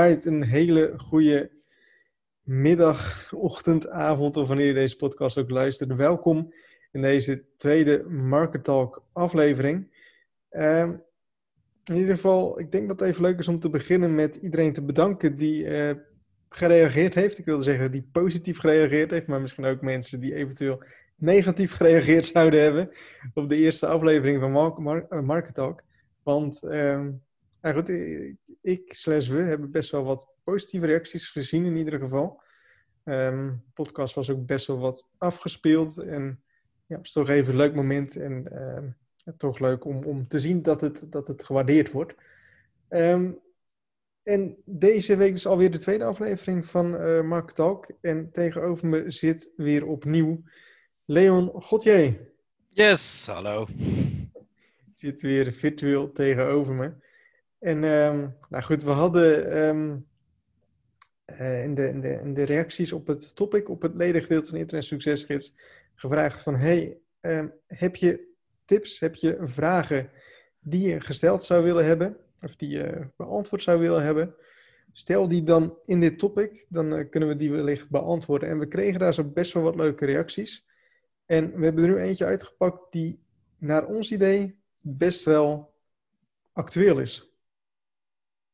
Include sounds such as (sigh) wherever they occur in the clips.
Een hele goede middag, ochtend, avond of wanneer je deze podcast ook luistert. Welkom in deze tweede Market Talk aflevering. Ehm, in ieder geval, ik denk dat het even leuk is om te beginnen met iedereen te bedanken die uh, gereageerd heeft. Ik wilde zeggen die positief gereageerd heeft, maar misschien ook mensen die eventueel negatief gereageerd zouden hebben op de eerste aflevering van Market, Market Talk. Want... Nou goed, ik slash we hebben best wel wat positieve reacties gezien in ieder geval. Um, de podcast was ook best wel wat afgespeeld. En ja, het is toch even een leuk moment. En uh, toch leuk om, om te zien dat het, dat het gewaardeerd wordt. Um, en deze week is alweer de tweede aflevering van uh, Mark Talk. En tegenover me zit weer opnieuw Leon Godje. Yes, hallo. Zit weer virtueel tegenover me. En um, nou goed, we hadden um, uh, in, de, in, de, in de reacties op het topic, op het ledengedeelte van Internet Succesgids, gevraagd van, hey, um, heb je tips, heb je vragen die je gesteld zou willen hebben, of die je beantwoord zou willen hebben? Stel die dan in dit topic, dan uh, kunnen we die wellicht beantwoorden. En we kregen daar zo best wel wat leuke reacties. En we hebben er nu eentje uitgepakt die naar ons idee best wel actueel is.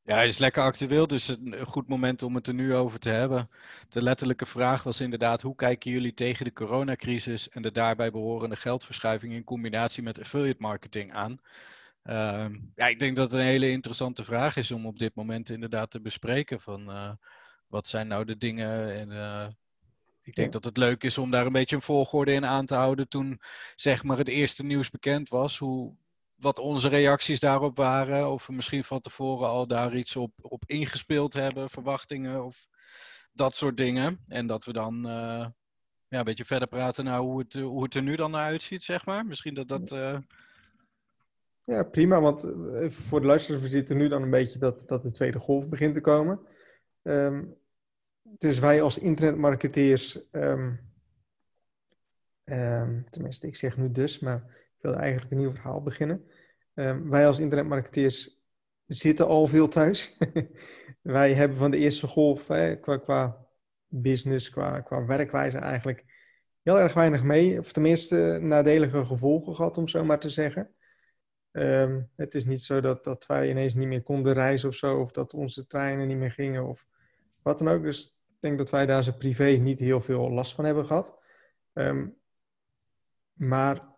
Ja, hij is lekker actueel, dus een goed moment om het er nu over te hebben. De letterlijke vraag was inderdaad, hoe kijken jullie tegen de coronacrisis en de daarbij behorende geldverschuiving in combinatie met affiliate marketing aan? Uh, ja, ik denk dat het een hele interessante vraag is om op dit moment inderdaad te bespreken van uh, wat zijn nou de dingen en uh, ik denk dat het leuk is om daar een beetje een volgorde in aan te houden toen zeg maar het eerste nieuws bekend was. Hoe, wat onze reacties daarop waren. Of we misschien van tevoren al daar iets op, op ingespeeld hebben, verwachtingen of dat soort dingen. En dat we dan uh, ja, een beetje verder praten naar hoe het, hoe het er nu dan naar uitziet, zeg maar. Misschien dat dat. Uh... Ja, prima. Want eh, voor de luisteraars, we zitten nu dan een beetje dat, dat de tweede golf begint te komen. Um, dus wij als internetmarketeers. Um, um, tenminste, ik zeg nu dus, maar wilde eigenlijk een nieuw verhaal beginnen. Um, wij als internetmarketeers zitten al veel thuis. (laughs) wij hebben van de eerste golf hè, qua, qua business, qua, qua werkwijze eigenlijk heel erg weinig mee. Of tenminste nadelige gevolgen gehad, om zo maar te zeggen. Um, het is niet zo dat, dat wij ineens niet meer konden reizen of zo. Of dat onze treinen niet meer gingen of wat dan ook. Dus ik denk dat wij daar zo privé niet heel veel last van hebben gehad. Um, maar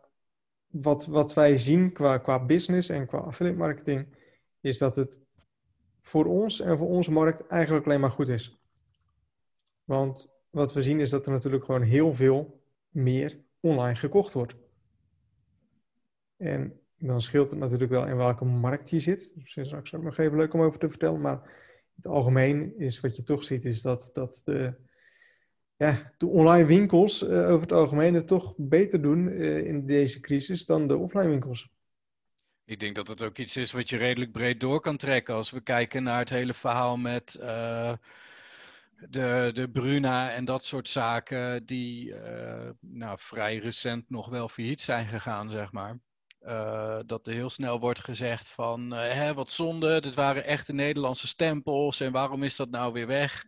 wat, wat wij zien qua, qua business en qua affiliate marketing, is dat het voor ons en voor onze markt eigenlijk alleen maar goed is. Want wat we zien is dat er natuurlijk gewoon heel veel meer online gekocht wordt. En dan scheelt het natuurlijk wel in welke markt je zit. Dus straks ook nog even leuk om over te vertellen. Maar in het algemeen is wat je toch ziet, is dat, dat de, ja, de online winkels uh, over het algemeen het toch beter doen uh, in deze crisis dan de offline winkels. Ik denk dat het ook iets is wat je redelijk breed door kan trekken. Als we kijken naar het hele verhaal met uh, de, de Bruna en dat soort zaken, die nou, vrij recent nog wel failliet zijn gegaan, zeg maar. dat er heel snel wordt gezegd van, hè, wat zonde, dit waren echte Nederlandse stempels en waarom is dat nou weer weg?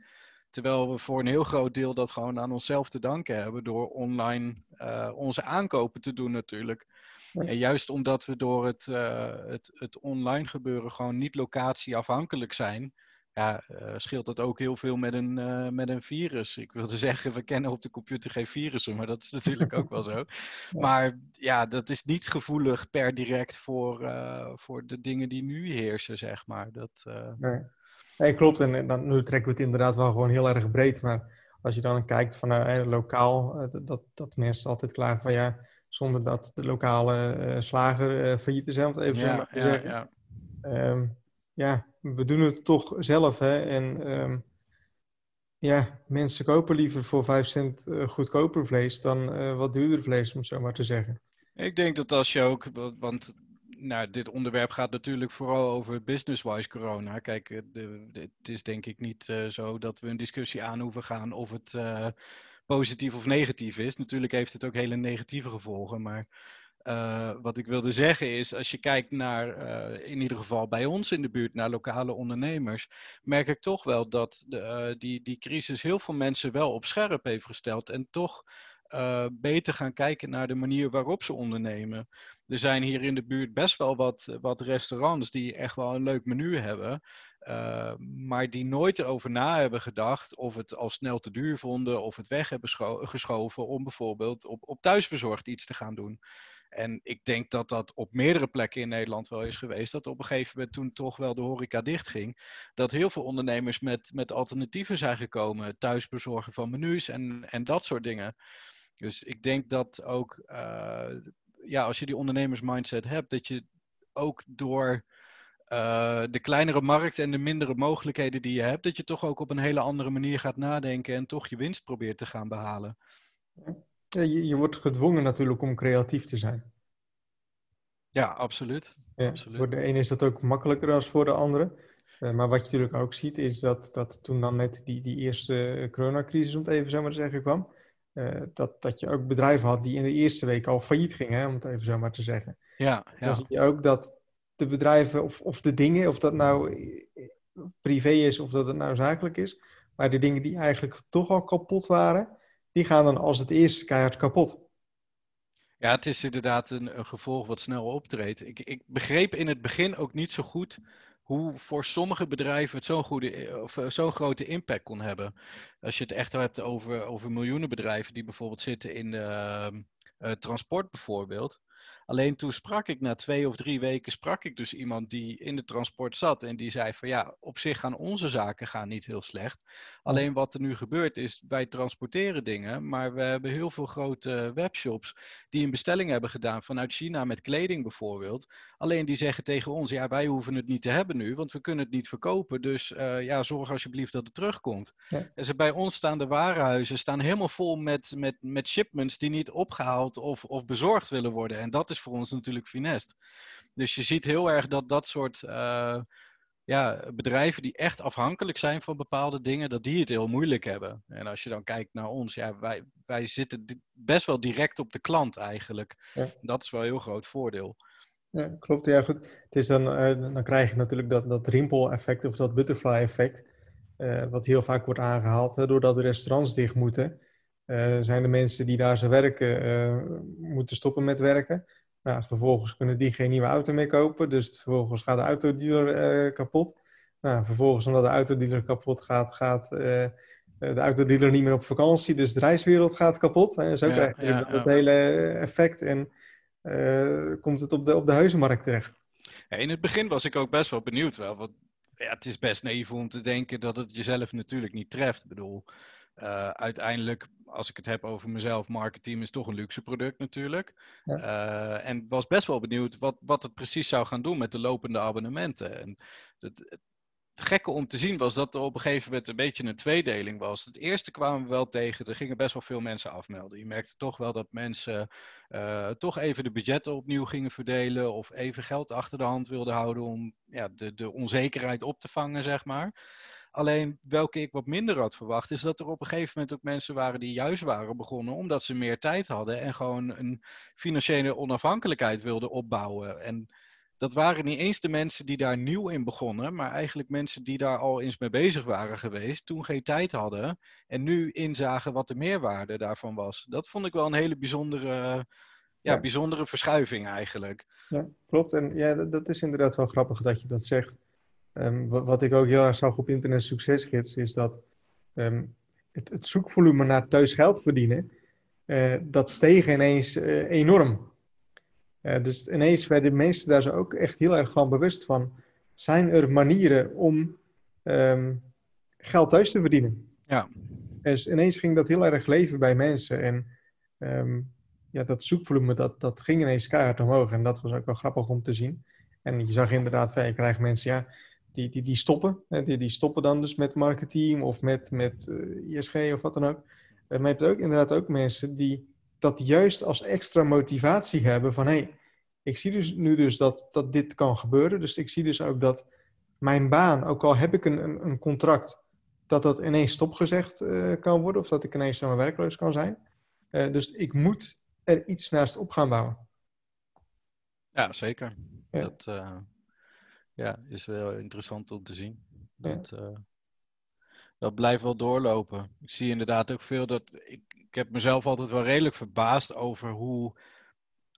Terwijl we voor een heel groot deel dat gewoon aan onszelf te danken hebben door online uh, onze aankopen te doen natuurlijk. En juist omdat we door het, uh, het, het online gebeuren gewoon niet locatieafhankelijk zijn, ja, uh, scheelt dat ook heel veel met een, met een virus. Ik wilde (laughs) zeggen, we kennen op de computer geen virussen, maar dat is natuurlijk ook wel zo. (laughs) Maar ja, dat is niet gevoelig per direct voor, voor de dingen die nu heersen, zeg maar. Dat, nee. Nee, klopt. En dan, nu trekken we het inderdaad wel gewoon heel erg breed. Maar als je dan kijkt van uh, lokaal, uh, dat, dat mensen altijd klagen van ja, zonder dat de lokale uh, slager failliet is, om het even ja, zo te zeggen. Ja, um, ja, we doen het toch zelf. Hè? En um, ja, mensen kopen liever voor 5 cent goedkoper vlees dan wat duurder vlees, om het zo maar te zeggen. Ik denk dat als je ook, want nou, dit onderwerp gaat natuurlijk vooral over business-wise corona. Kijk, eh, de, het is denk ik niet uh, zo dat we een discussie aan hoeven gaan of het uh, positief of negatief is. Natuurlijk heeft het ook hele negatieve gevolgen, maar wat ik wilde zeggen is, als je kijkt naar, in ieder geval bij ons in de buurt, naar lokale ondernemers, merk ik toch wel dat de, die, die crisis heel veel mensen wel op scherp heeft gesteld en toch beter gaan kijken naar de manier waarop ze ondernemen. Er zijn hier in de buurt best wel wat, wat restaurants die echt wel een leuk menu hebben, maar die nooit erover na hebben gedacht of het al snel te duur vonden of het weg hebben geschoven om bijvoorbeeld op, op thuisbezorgd iets te gaan doen. En ik denk dat dat op meerdere plekken in Nederland wel is geweest. Dat op een gegeven moment, toen toch wel de horeca dichtging, dat heel veel ondernemers met, met alternatieven zijn gekomen. Thuisbezorgen van menus en, en dat soort dingen. Dus ik denk dat ook, uh, ja, als je die ondernemersmindset hebt, dat je ook door uh, de kleinere markt en de mindere mogelijkheden die je hebt, dat je toch ook op een hele andere manier gaat nadenken en toch je winst probeert te gaan behalen. Ja, je, je, wordt gedwongen natuurlijk om creatief te zijn. Ja, absoluut. Ja, absoluut. Voor de ene is dat ook makkelijker dan voor de andere. Uh, maar wat je natuurlijk ook ziet, is dat, dat toen dan net die, die eerste coronacrisis, om het even zo maar te zeggen, kwam, uh, dat, dat je ook bedrijven had die in de eerste week al failliet gingen, om het even zo maar te zeggen. Ja, ja. Dan zie je ook dat de bedrijven of, of de dingen, of dat nou privé is of dat het nou zakelijk is, maar de dingen die eigenlijk toch al kapot waren, die gaan dan als het eerste keihard kapot. Ja, het is inderdaad een, een gevolg wat snel optreedt. Ik, ik, begreep in het begin ook niet zo goed hoe voor sommige bedrijven het zo'n goede of eh, zo'n grote impact kon hebben. Als je het echt hebt over, over miljoenen bedrijven die bijvoorbeeld zitten in uh, uh, transport bijvoorbeeld. Alleen toen sprak ik na twee of drie weken, sprak ik dus iemand die in de transport zat. En die zei van ja, op zich gaan onze zaken gaan niet heel slecht. Alleen wat er nu gebeurt is, wij transporteren dingen, maar we hebben heel veel grote webshops die een bestelling hebben gedaan vanuit China met kleding bijvoorbeeld. Alleen die zeggen tegen ons, ja wij hoeven het niet te hebben nu, want we kunnen het niet verkopen. Dus uh, ja, zorg alsjeblieft dat het terugkomt. Ja. En ze, bij ons staan de warenhuizen staan helemaal vol met, met, met shipments die niet opgehaald of, of bezorgd willen worden. En dat is voor ons natuurlijk finest. Dus je ziet heel erg dat dat soort uh, ja, bedrijven die echt afhankelijk zijn van bepaalde dingen, dat die het heel moeilijk hebben. En als je dan kijkt naar ons, ja, wij, wij zitten best wel direct op de klant eigenlijk. Ja. Dat is wel een heel groot voordeel. Ja, klopt. Ja, goed. Het is dan, uh, dan krijg je natuurlijk dat, dat rimpel-effect of dat butterfly-effect, uh, wat heel vaak wordt aangehaald, hè, doordat de restaurants dicht moeten. Uh, zijn de mensen die daar zo werken, moeten stoppen met werken. Nou, vervolgens kunnen die geen nieuwe auto meer kopen, dus vervolgens gaat de autodealer uh, kapot. Nou, vervolgens, omdat de autodealer kapot gaat, gaat uh, de autodealer niet meer op vakantie, dus de reiswereld gaat kapot. En zo ja, krijg je ja, dat hele effect en uh, komt het op de, op de huizenmarkt terecht. in het begin was ik ook best wel benieuwd wel, want ja, het is best naïef om te denken dat het jezelf natuurlijk niet treft. Ik bedoel, uiteindelijk als ik het heb over mezelf, marketing is toch een luxe product natuurlijk. Ja. Uh, en was best wel benieuwd wat, wat het precies zou gaan doen met de lopende abonnementen. En het, het, gekke om te zien was dat er op een gegeven moment een beetje een tweedeling was. Het eerste kwamen we wel tegen, er gingen best wel veel mensen afmelden. Je merkte toch wel dat mensen uh, toch even de budgetten opnieuw gingen verdelen of even geld achter de hand wilden houden om ja, de, de onzekerheid op te vangen, zeg maar. Alleen welke ik wat minder had verwacht, is dat er op een gegeven moment ook mensen waren die juist waren begonnen omdat ze meer tijd hadden en gewoon een financiële onafhankelijkheid wilden opbouwen. En dat waren niet eens de mensen die daar nieuw in begonnen, maar eigenlijk mensen die daar al eens mee bezig waren geweest, toen geen tijd hadden en nu inzagen wat de meerwaarde daarvan was. Dat vond ik wel een hele bijzondere, ja, ja. bijzondere verschuiving eigenlijk. Ja, klopt. En ja, dat is inderdaad wel grappig dat je dat zegt. Um, wat, wat, ik ook heel erg zag op Internet Succesgids, is dat um, het, het, zoekvolume naar thuis geld verdienen, uh, dat steeg ineens uh, enorm. Uh, dus ineens werden mensen daar zo ook echt heel erg van bewust van. Zijn er manieren om um, geld thuis te verdienen? Ja. Dus ineens ging dat heel erg leven bij mensen. En ja, dat zoekvolume, dat, dat ging ineens keihard omhoog. En dat was ook wel grappig om te zien. En je zag inderdaad, van, je krijgt mensen, ja, die, die, die stoppen. Die, die stoppen dan dus met marketing of met, met uh, ISG of wat dan ook. Uh, maar je hebt ook inderdaad ook mensen die dat juist als extra motivatie hebben van hé, hey, ik zie dus nu dus dat, dat dit kan gebeuren. Dus ik zie dus ook dat mijn baan, ook al heb ik een, een, een contract, dat dat ineens stopgezegd uh, kan worden of dat ik ineens zomaar werkloos kan zijn. dus ik moet er iets naast op gaan bouwen. Ja, zeker. Dat ja, is wel interessant om te zien. Dat, dat blijft wel doorlopen. Ik zie inderdaad ook veel dat. Ik, ik heb mezelf altijd wel redelijk verbaasd over hoe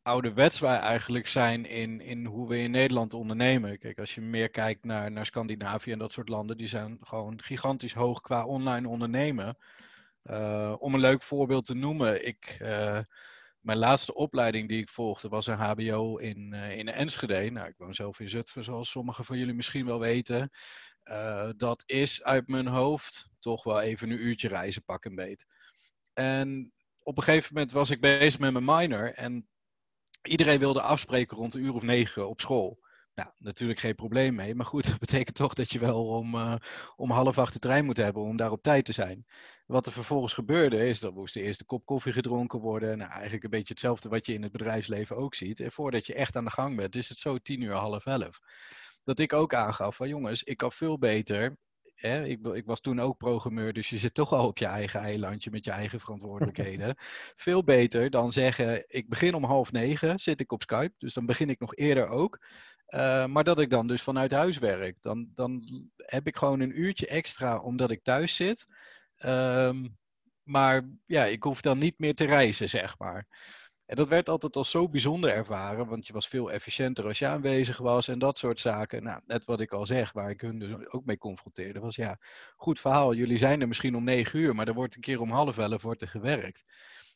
ouderwets wij eigenlijk zijn in, in hoe we in Nederland ondernemen. Kijk, als je meer kijkt naar, naar Scandinavië en dat soort landen, die zijn gewoon gigantisch hoog qua online ondernemen. Uh, om een leuk voorbeeld te noemen, ik, uh, mijn laatste opleiding die ik volgde was een HBO in, uh, in Enschede. Nou, ik woon zelf in Zutphen, zoals sommigen van jullie misschien wel weten. dat is uit mijn hoofd toch wel even een uurtje reizen, pak een beet. En op een gegeven moment was ik bezig met mijn minor en iedereen wilde afspreken rond een uur of negen op school. Nou, natuurlijk geen probleem mee. Maar goed, (laughs) dat betekent toch dat je wel om, uh, om half acht de trein moet hebben om daar op tijd te zijn. Wat er vervolgens gebeurde is, dat moest de eerste kop koffie gedronken worden. Nou, eigenlijk een beetje hetzelfde wat je in het bedrijfsleven ook ziet. En voordat je echt aan de gang bent, is het zo tien uur, half elf. Dat ik ook aangaf van jongens, ik kan veel beter Hè, ik, ik, was toen ook programmeur, dus je zit toch al op je eigen eilandje met je eigen verantwoordelijkheden. (laughs) Veel beter dan zeggen, ik begin om half negen, zit ik op Skype, dus dan begin ik nog eerder ook. Uh, maar dat ik dan dus vanuit huis werk. Dan, dan heb ik gewoon een uurtje extra omdat ik thuis zit. Um, maar ja, ik hoef dan niet meer te reizen, zeg maar. En dat werd altijd al zo bijzonder ervaren, want je was veel efficiënter als je aanwezig was en dat soort zaken. Nou, net wat ik al zeg, waar ik hun dus ook mee confronteerde, was ja, goed verhaal, jullie zijn er misschien om negen uur, maar er wordt een keer om half elf wordt er gewerkt.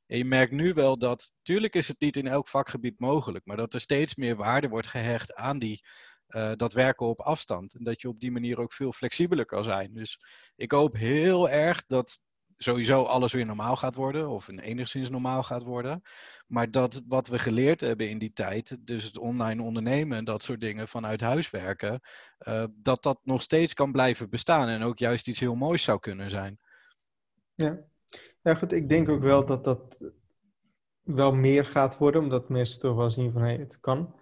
En je merkt nu wel dat, tuurlijk is het niet in elk vakgebied mogelijk, maar dat er steeds meer waarde wordt gehecht aan die, uh, dat werken op afstand. En dat je op die manier ook veel flexibeler kan zijn. Dus ik hoop heel erg dat sowieso alles weer normaal gaat worden, of een enigszins normaal gaat worden. Maar dat wat we geleerd hebben in die tijd, dus het online ondernemen en dat soort dingen vanuit huis werken, uh, dat dat nog steeds kan blijven bestaan en ook juist iets heel moois zou kunnen zijn. Ja, ja goed, ik denk ook wel dat dat wel meer gaat worden, omdat mensen toch wel zien van hé, hey, het kan.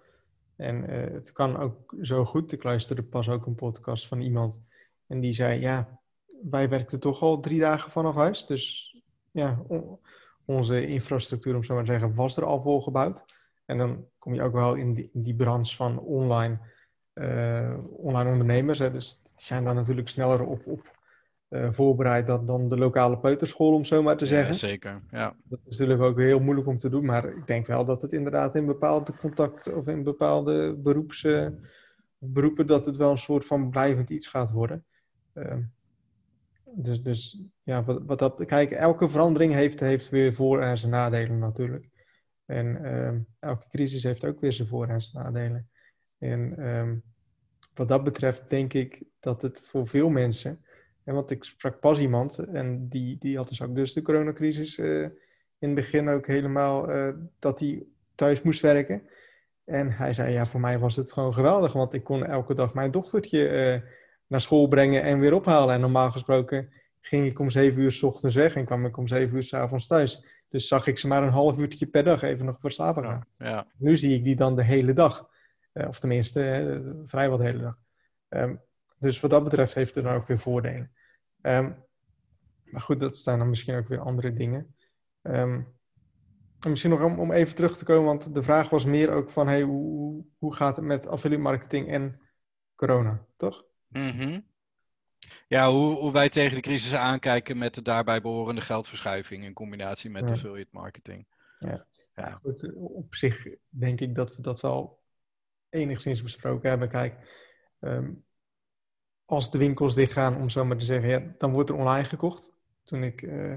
En uh, het kan ook zo goed. Ik luisterde pas ook een podcast van iemand en die zei, ja, wij werkten toch al drie dagen vanaf huis. Dus ja, onze infrastructuur, om zo maar te zeggen, was er al voor gebouwd. En dan kom je ook wel in die, die branche van online, uh, online ondernemers. Hè. Dus die zijn daar natuurlijk sneller op, op uh, voorbereid dan, dan de lokale peuterschool, om zo maar te zeggen. Ja, zeker. Ja. Dat is natuurlijk ook heel moeilijk om te doen. Maar ik denk wel dat het inderdaad in bepaalde contact of in bepaalde beroeps, uh, beroepen, dat het wel een soort van blijvend iets gaat worden. Ehm, dus, dus ja, wat, wat dat, kijk, elke verandering heeft, heeft weer voor- en zijn nadelen natuurlijk. En uh, elke crisis heeft ook weer zijn voor- en zijn nadelen. En um, wat dat betreft denk ik dat het voor veel mensen, en want ik sprak pas iemand en die, die had dus ook dus de coronacrisis uh, in het begin ook helemaal uh, dat hij thuis moest werken. En hij zei, ja, voor mij was het gewoon geweldig, want ik kon elke dag mijn dochtertje uh, naar school brengen en weer ophalen. En normaal gesproken ging ik om zeven uur s ochtends weg en kwam ik om zeven uur s avonds thuis. Dus zag ik ze maar een half uurtje per dag even nog voor slapen gaan. Ja, Nu zie ik die dan de hele dag. Of tenminste, vrijwel de hele dag. Um, dus wat dat betreft heeft het dan ook weer voordelen. Um, maar goed, dat zijn dan misschien ook weer andere dingen. Um, en misschien nog om, om, even terug te komen, want de vraag was meer ook van... Hey, hoe, hoe gaat het met affiliate marketing en corona, toch? Mm -hmm. Ja, hoe, hoe, wij tegen de crisis aankijken met de daarbij behorende geldverschuiving in combinatie met ja. affiliate marketing. Ja. ja, goed. Op zich denk ik dat we dat wel enigszins besproken hebben. Kijk, um, als de winkels dichtgaan, om zo maar te zeggen, ja, dan wordt er online gekocht. Toen ik uh,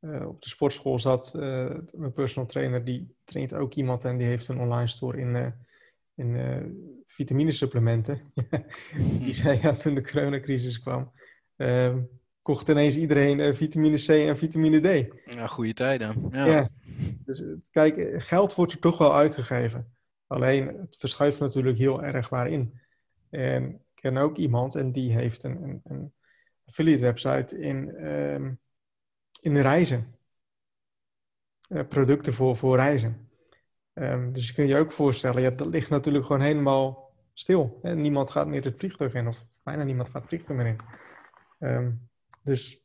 uh, op de sportschool zat, uh, mijn personal trainer, die traint ook iemand en die heeft een online store in in vitaminesupplementen. (laughs) die zei ja, toen de coronacrisis kwam, uh, kocht ineens iedereen vitamine C en vitamine D. Ja, goede tijden. Ja. ja. Dus kijk, geld wordt er toch wel uitgegeven. Alleen het verschuift natuurlijk heel erg waarin. En ken ook iemand en die heeft een, een, een affiliate website in, um, in reizen. producten voor, voor reizen. Um, dus je kunt je ook voorstellen, ja, dat ligt natuurlijk gewoon helemaal stil. Hè? Niemand gaat meer het vliegtuig in, of bijna niemand gaat het vliegtuig meer in. Um, dus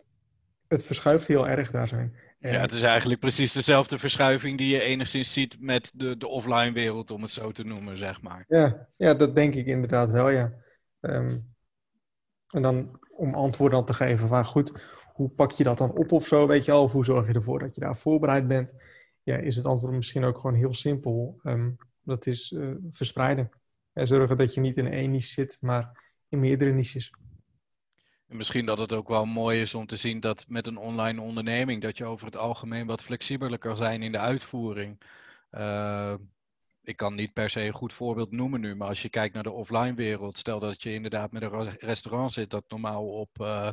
het verschuift heel erg daar zijn. Ja, het is eigenlijk precies dezelfde verschuiving die je enigszins ziet met de, de offline wereld, om het zo te noemen, zeg maar. Ja, ja dat denk ik inderdaad wel, ja. Ehm, en dan om antwoorden dan te geven van goed, hoe pak je dat dan op of zo, weet je al? Of hoe zorg je ervoor dat je daar voorbereid bent? Ja, is het antwoord misschien ook gewoon heel simpel. Um, dat is uh, verspreiden. En zorgen dat je niet in één niche zit, maar in meerdere niches. En misschien dat het ook wel mooi is om te zien dat met een online onderneming dat je over het algemeen wat flexibeler kan zijn in de uitvoering. Uh, ik kan niet per se een goed voorbeeld noemen nu, maar als je kijkt naar de offline wereld, stel dat je inderdaad met een restaurant zit dat normaal op, uh,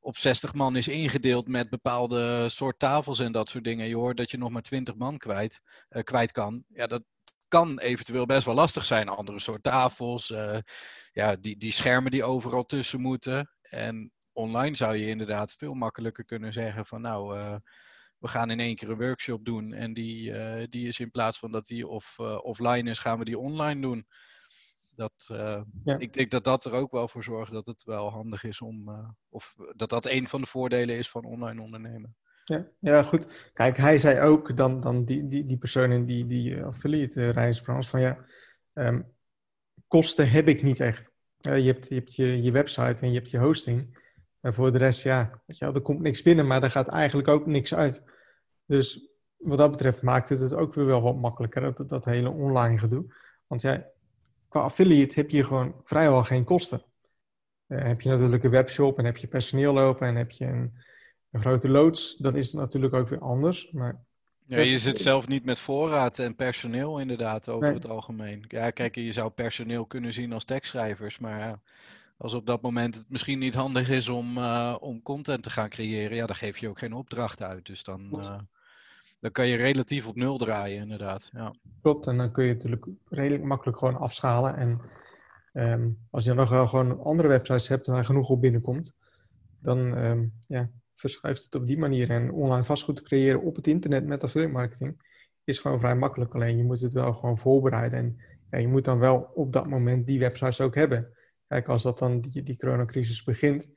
op 60 man is ingedeeld met bepaalde soort tafels en dat soort dingen. Je hoort dat je nog maar 20 man kwijt, uh, kwijt kan. Ja, dat kan eventueel best wel lastig zijn. Andere soort tafels, uh, ja, die, die schermen die overal tussen moeten. En online zou je inderdaad veel makkelijker kunnen zeggen van nou, we gaan in één keer een workshop doen. En die, uh, die is in plaats van dat die off, uh, offline is, gaan we die online doen. Dat, ja. Ik denk dat dat er ook wel voor zorgt dat het wel handig is om, of dat dat een van de voordelen is van online ondernemen. Ja, ja, goed. Kijk, hij zei ook dan, dan die, die, die persoon in die, die affiliate reis Frans van ja, um, kosten heb ik niet echt. Je hebt, je, hebt je, je website en je hebt je hosting. En voor de rest, ja, weet je wel, er komt niks binnen, maar er gaat eigenlijk ook niks uit. Dus wat dat betreft maakt het het ook weer wel wat makkelijker, dat, dat hele online gedoe. Want ja, qua affiliate heb je gewoon vrijwel geen kosten. Uh, heb je natuurlijk een webshop en heb je personeel lopen en heb je een, een grote loods, dan is het natuurlijk ook weer anders. Maar ja, je zit zelf niet met voorraad en personeel inderdaad over nee. het algemeen. Ja, kijk, je zou personeel kunnen zien als tekstschrijvers, maar ja, als op dat moment het misschien niet handig is om, uh, om content te gaan creëren, ja, dan geef je ook geen opdracht uit. Dus dan, uh, dan kan je relatief op nul draaien, inderdaad. Ja. Klopt, en dan kun je natuurlijk redelijk makkelijk gewoon afschalen. En um, als je dan nog wel gewoon andere websites hebt waar genoeg op binnenkomt, dan um, ja, verschuift het op die manier. En online vastgoed te creëren op het internet met affiliate marketing is gewoon vrij makkelijk. Alleen je moet het wel gewoon voorbereiden. En ja, je moet dan wel op dat moment die websites ook hebben. Kijk, als dat dan die, die coronacrisis begint,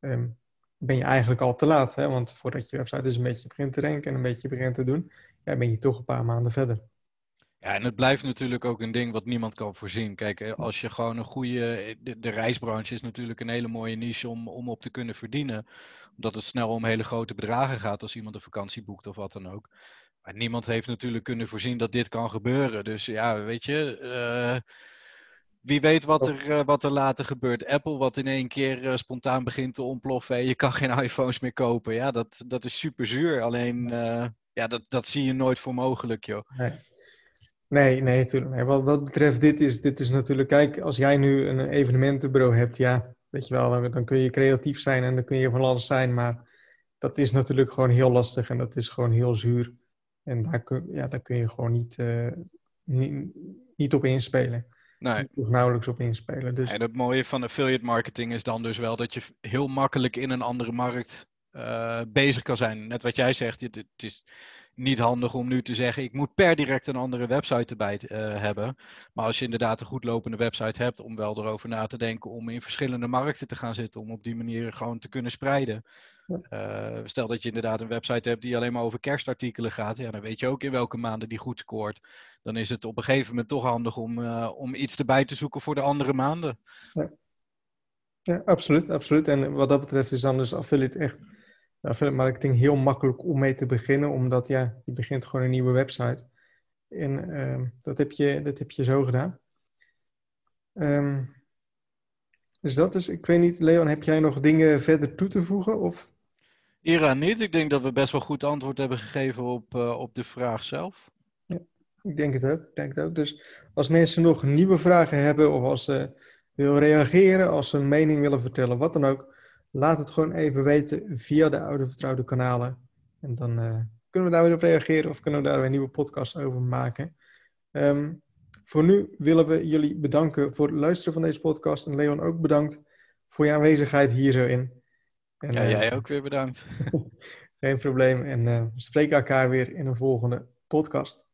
um, ben je eigenlijk al te laat. Hè? Want voordat je website dus een beetje begint te denken en een beetje begint te doen, ben je toch een paar maanden verder. Ja, en het blijft natuurlijk ook een ding wat niemand kan voorzien. Kijk, eh, als je gewoon een goede. De, de, reisbranche is natuurlijk een hele mooie niche om, om op te kunnen verdienen. Omdat het snel om hele grote bedragen gaat als iemand een vakantie boekt of wat dan ook. Maar niemand heeft natuurlijk kunnen voorzien dat dit kan gebeuren. Dus ja, weet je. Uh, wie weet wat er, uh, wat er later gebeurt. Apple wat in één keer uh, spontaan begint te ontploffen. En je kan geen (laughs) iPhones meer kopen. Ja, dat, dat is super zuur. Alleen, ja, dat, dat zie je nooit voor mogelijk, joh. Nee. Nee, nee, natuurlijk. Nee. Wat, wat betreft dit is, dit is natuurlijk, kijk, als jij nu een evenementenbureau hebt, ja, weet je wel, dan, dan, kun je creatief zijn en dan kun je van alles zijn, maar dat is natuurlijk gewoon heel lastig en dat is gewoon heel zuur. En daar kun, ja, daar kun je gewoon niet, niet, niet op inspelen. Nee. Of nauwelijks op inspelen. Dus... En het mooie van affiliate marketing is dan dus wel dat je heel makkelijk in een andere markt uh, bezig kan zijn. Net wat jij zegt, het, het is niet handig om nu te zeggen, ik moet per direct een andere website erbij uh, hebben. Maar als je inderdaad een goed lopende website hebt, om wel erover na te denken om in verschillende markten te gaan zitten, om op die manier gewoon te kunnen spreiden. Uh, stel dat je inderdaad een website hebt die alleen maar over kerstartikelen gaat, ja, dan weet je ook in welke maanden die goed scoort. Dan is het op een gegeven moment toch handig om, uh, om iets erbij te zoeken voor de andere maanden. Ja. ja, absoluut, absoluut. En wat dat betreft is dan dus affiliate echt affiliate marketing heel makkelijk om mee te beginnen, omdat ja, je begint gewoon een nieuwe website. En uh, dat, heb je, dat heb je zo gedaan. Um, dus dat is, ik weet niet, Leon, heb jij nog dingen verder toe te voegen? Of? Ira niet. Ik denk dat we best wel goed antwoord hebben gegeven op, uh, op de vraag zelf. Ja, ik denk het ook. Ik denk het ook. Dus als mensen nog nieuwe vragen hebben of als ze willen reageren, als ze een mening willen vertellen, wat dan ook, laat het gewoon even weten via de oude vertrouwde kanalen. En dan uh, kunnen we daar weer op reageren of kunnen we daar weer een nieuwe podcast over maken. Um, voor nu willen we jullie bedanken voor het luisteren van deze podcast. En Leon ook bedankt voor je aanwezigheid hier zo in. En, ja, uh, jij ook weer bedankt. (laughs) geen probleem. En uh, we spreken elkaar weer in een volgende podcast.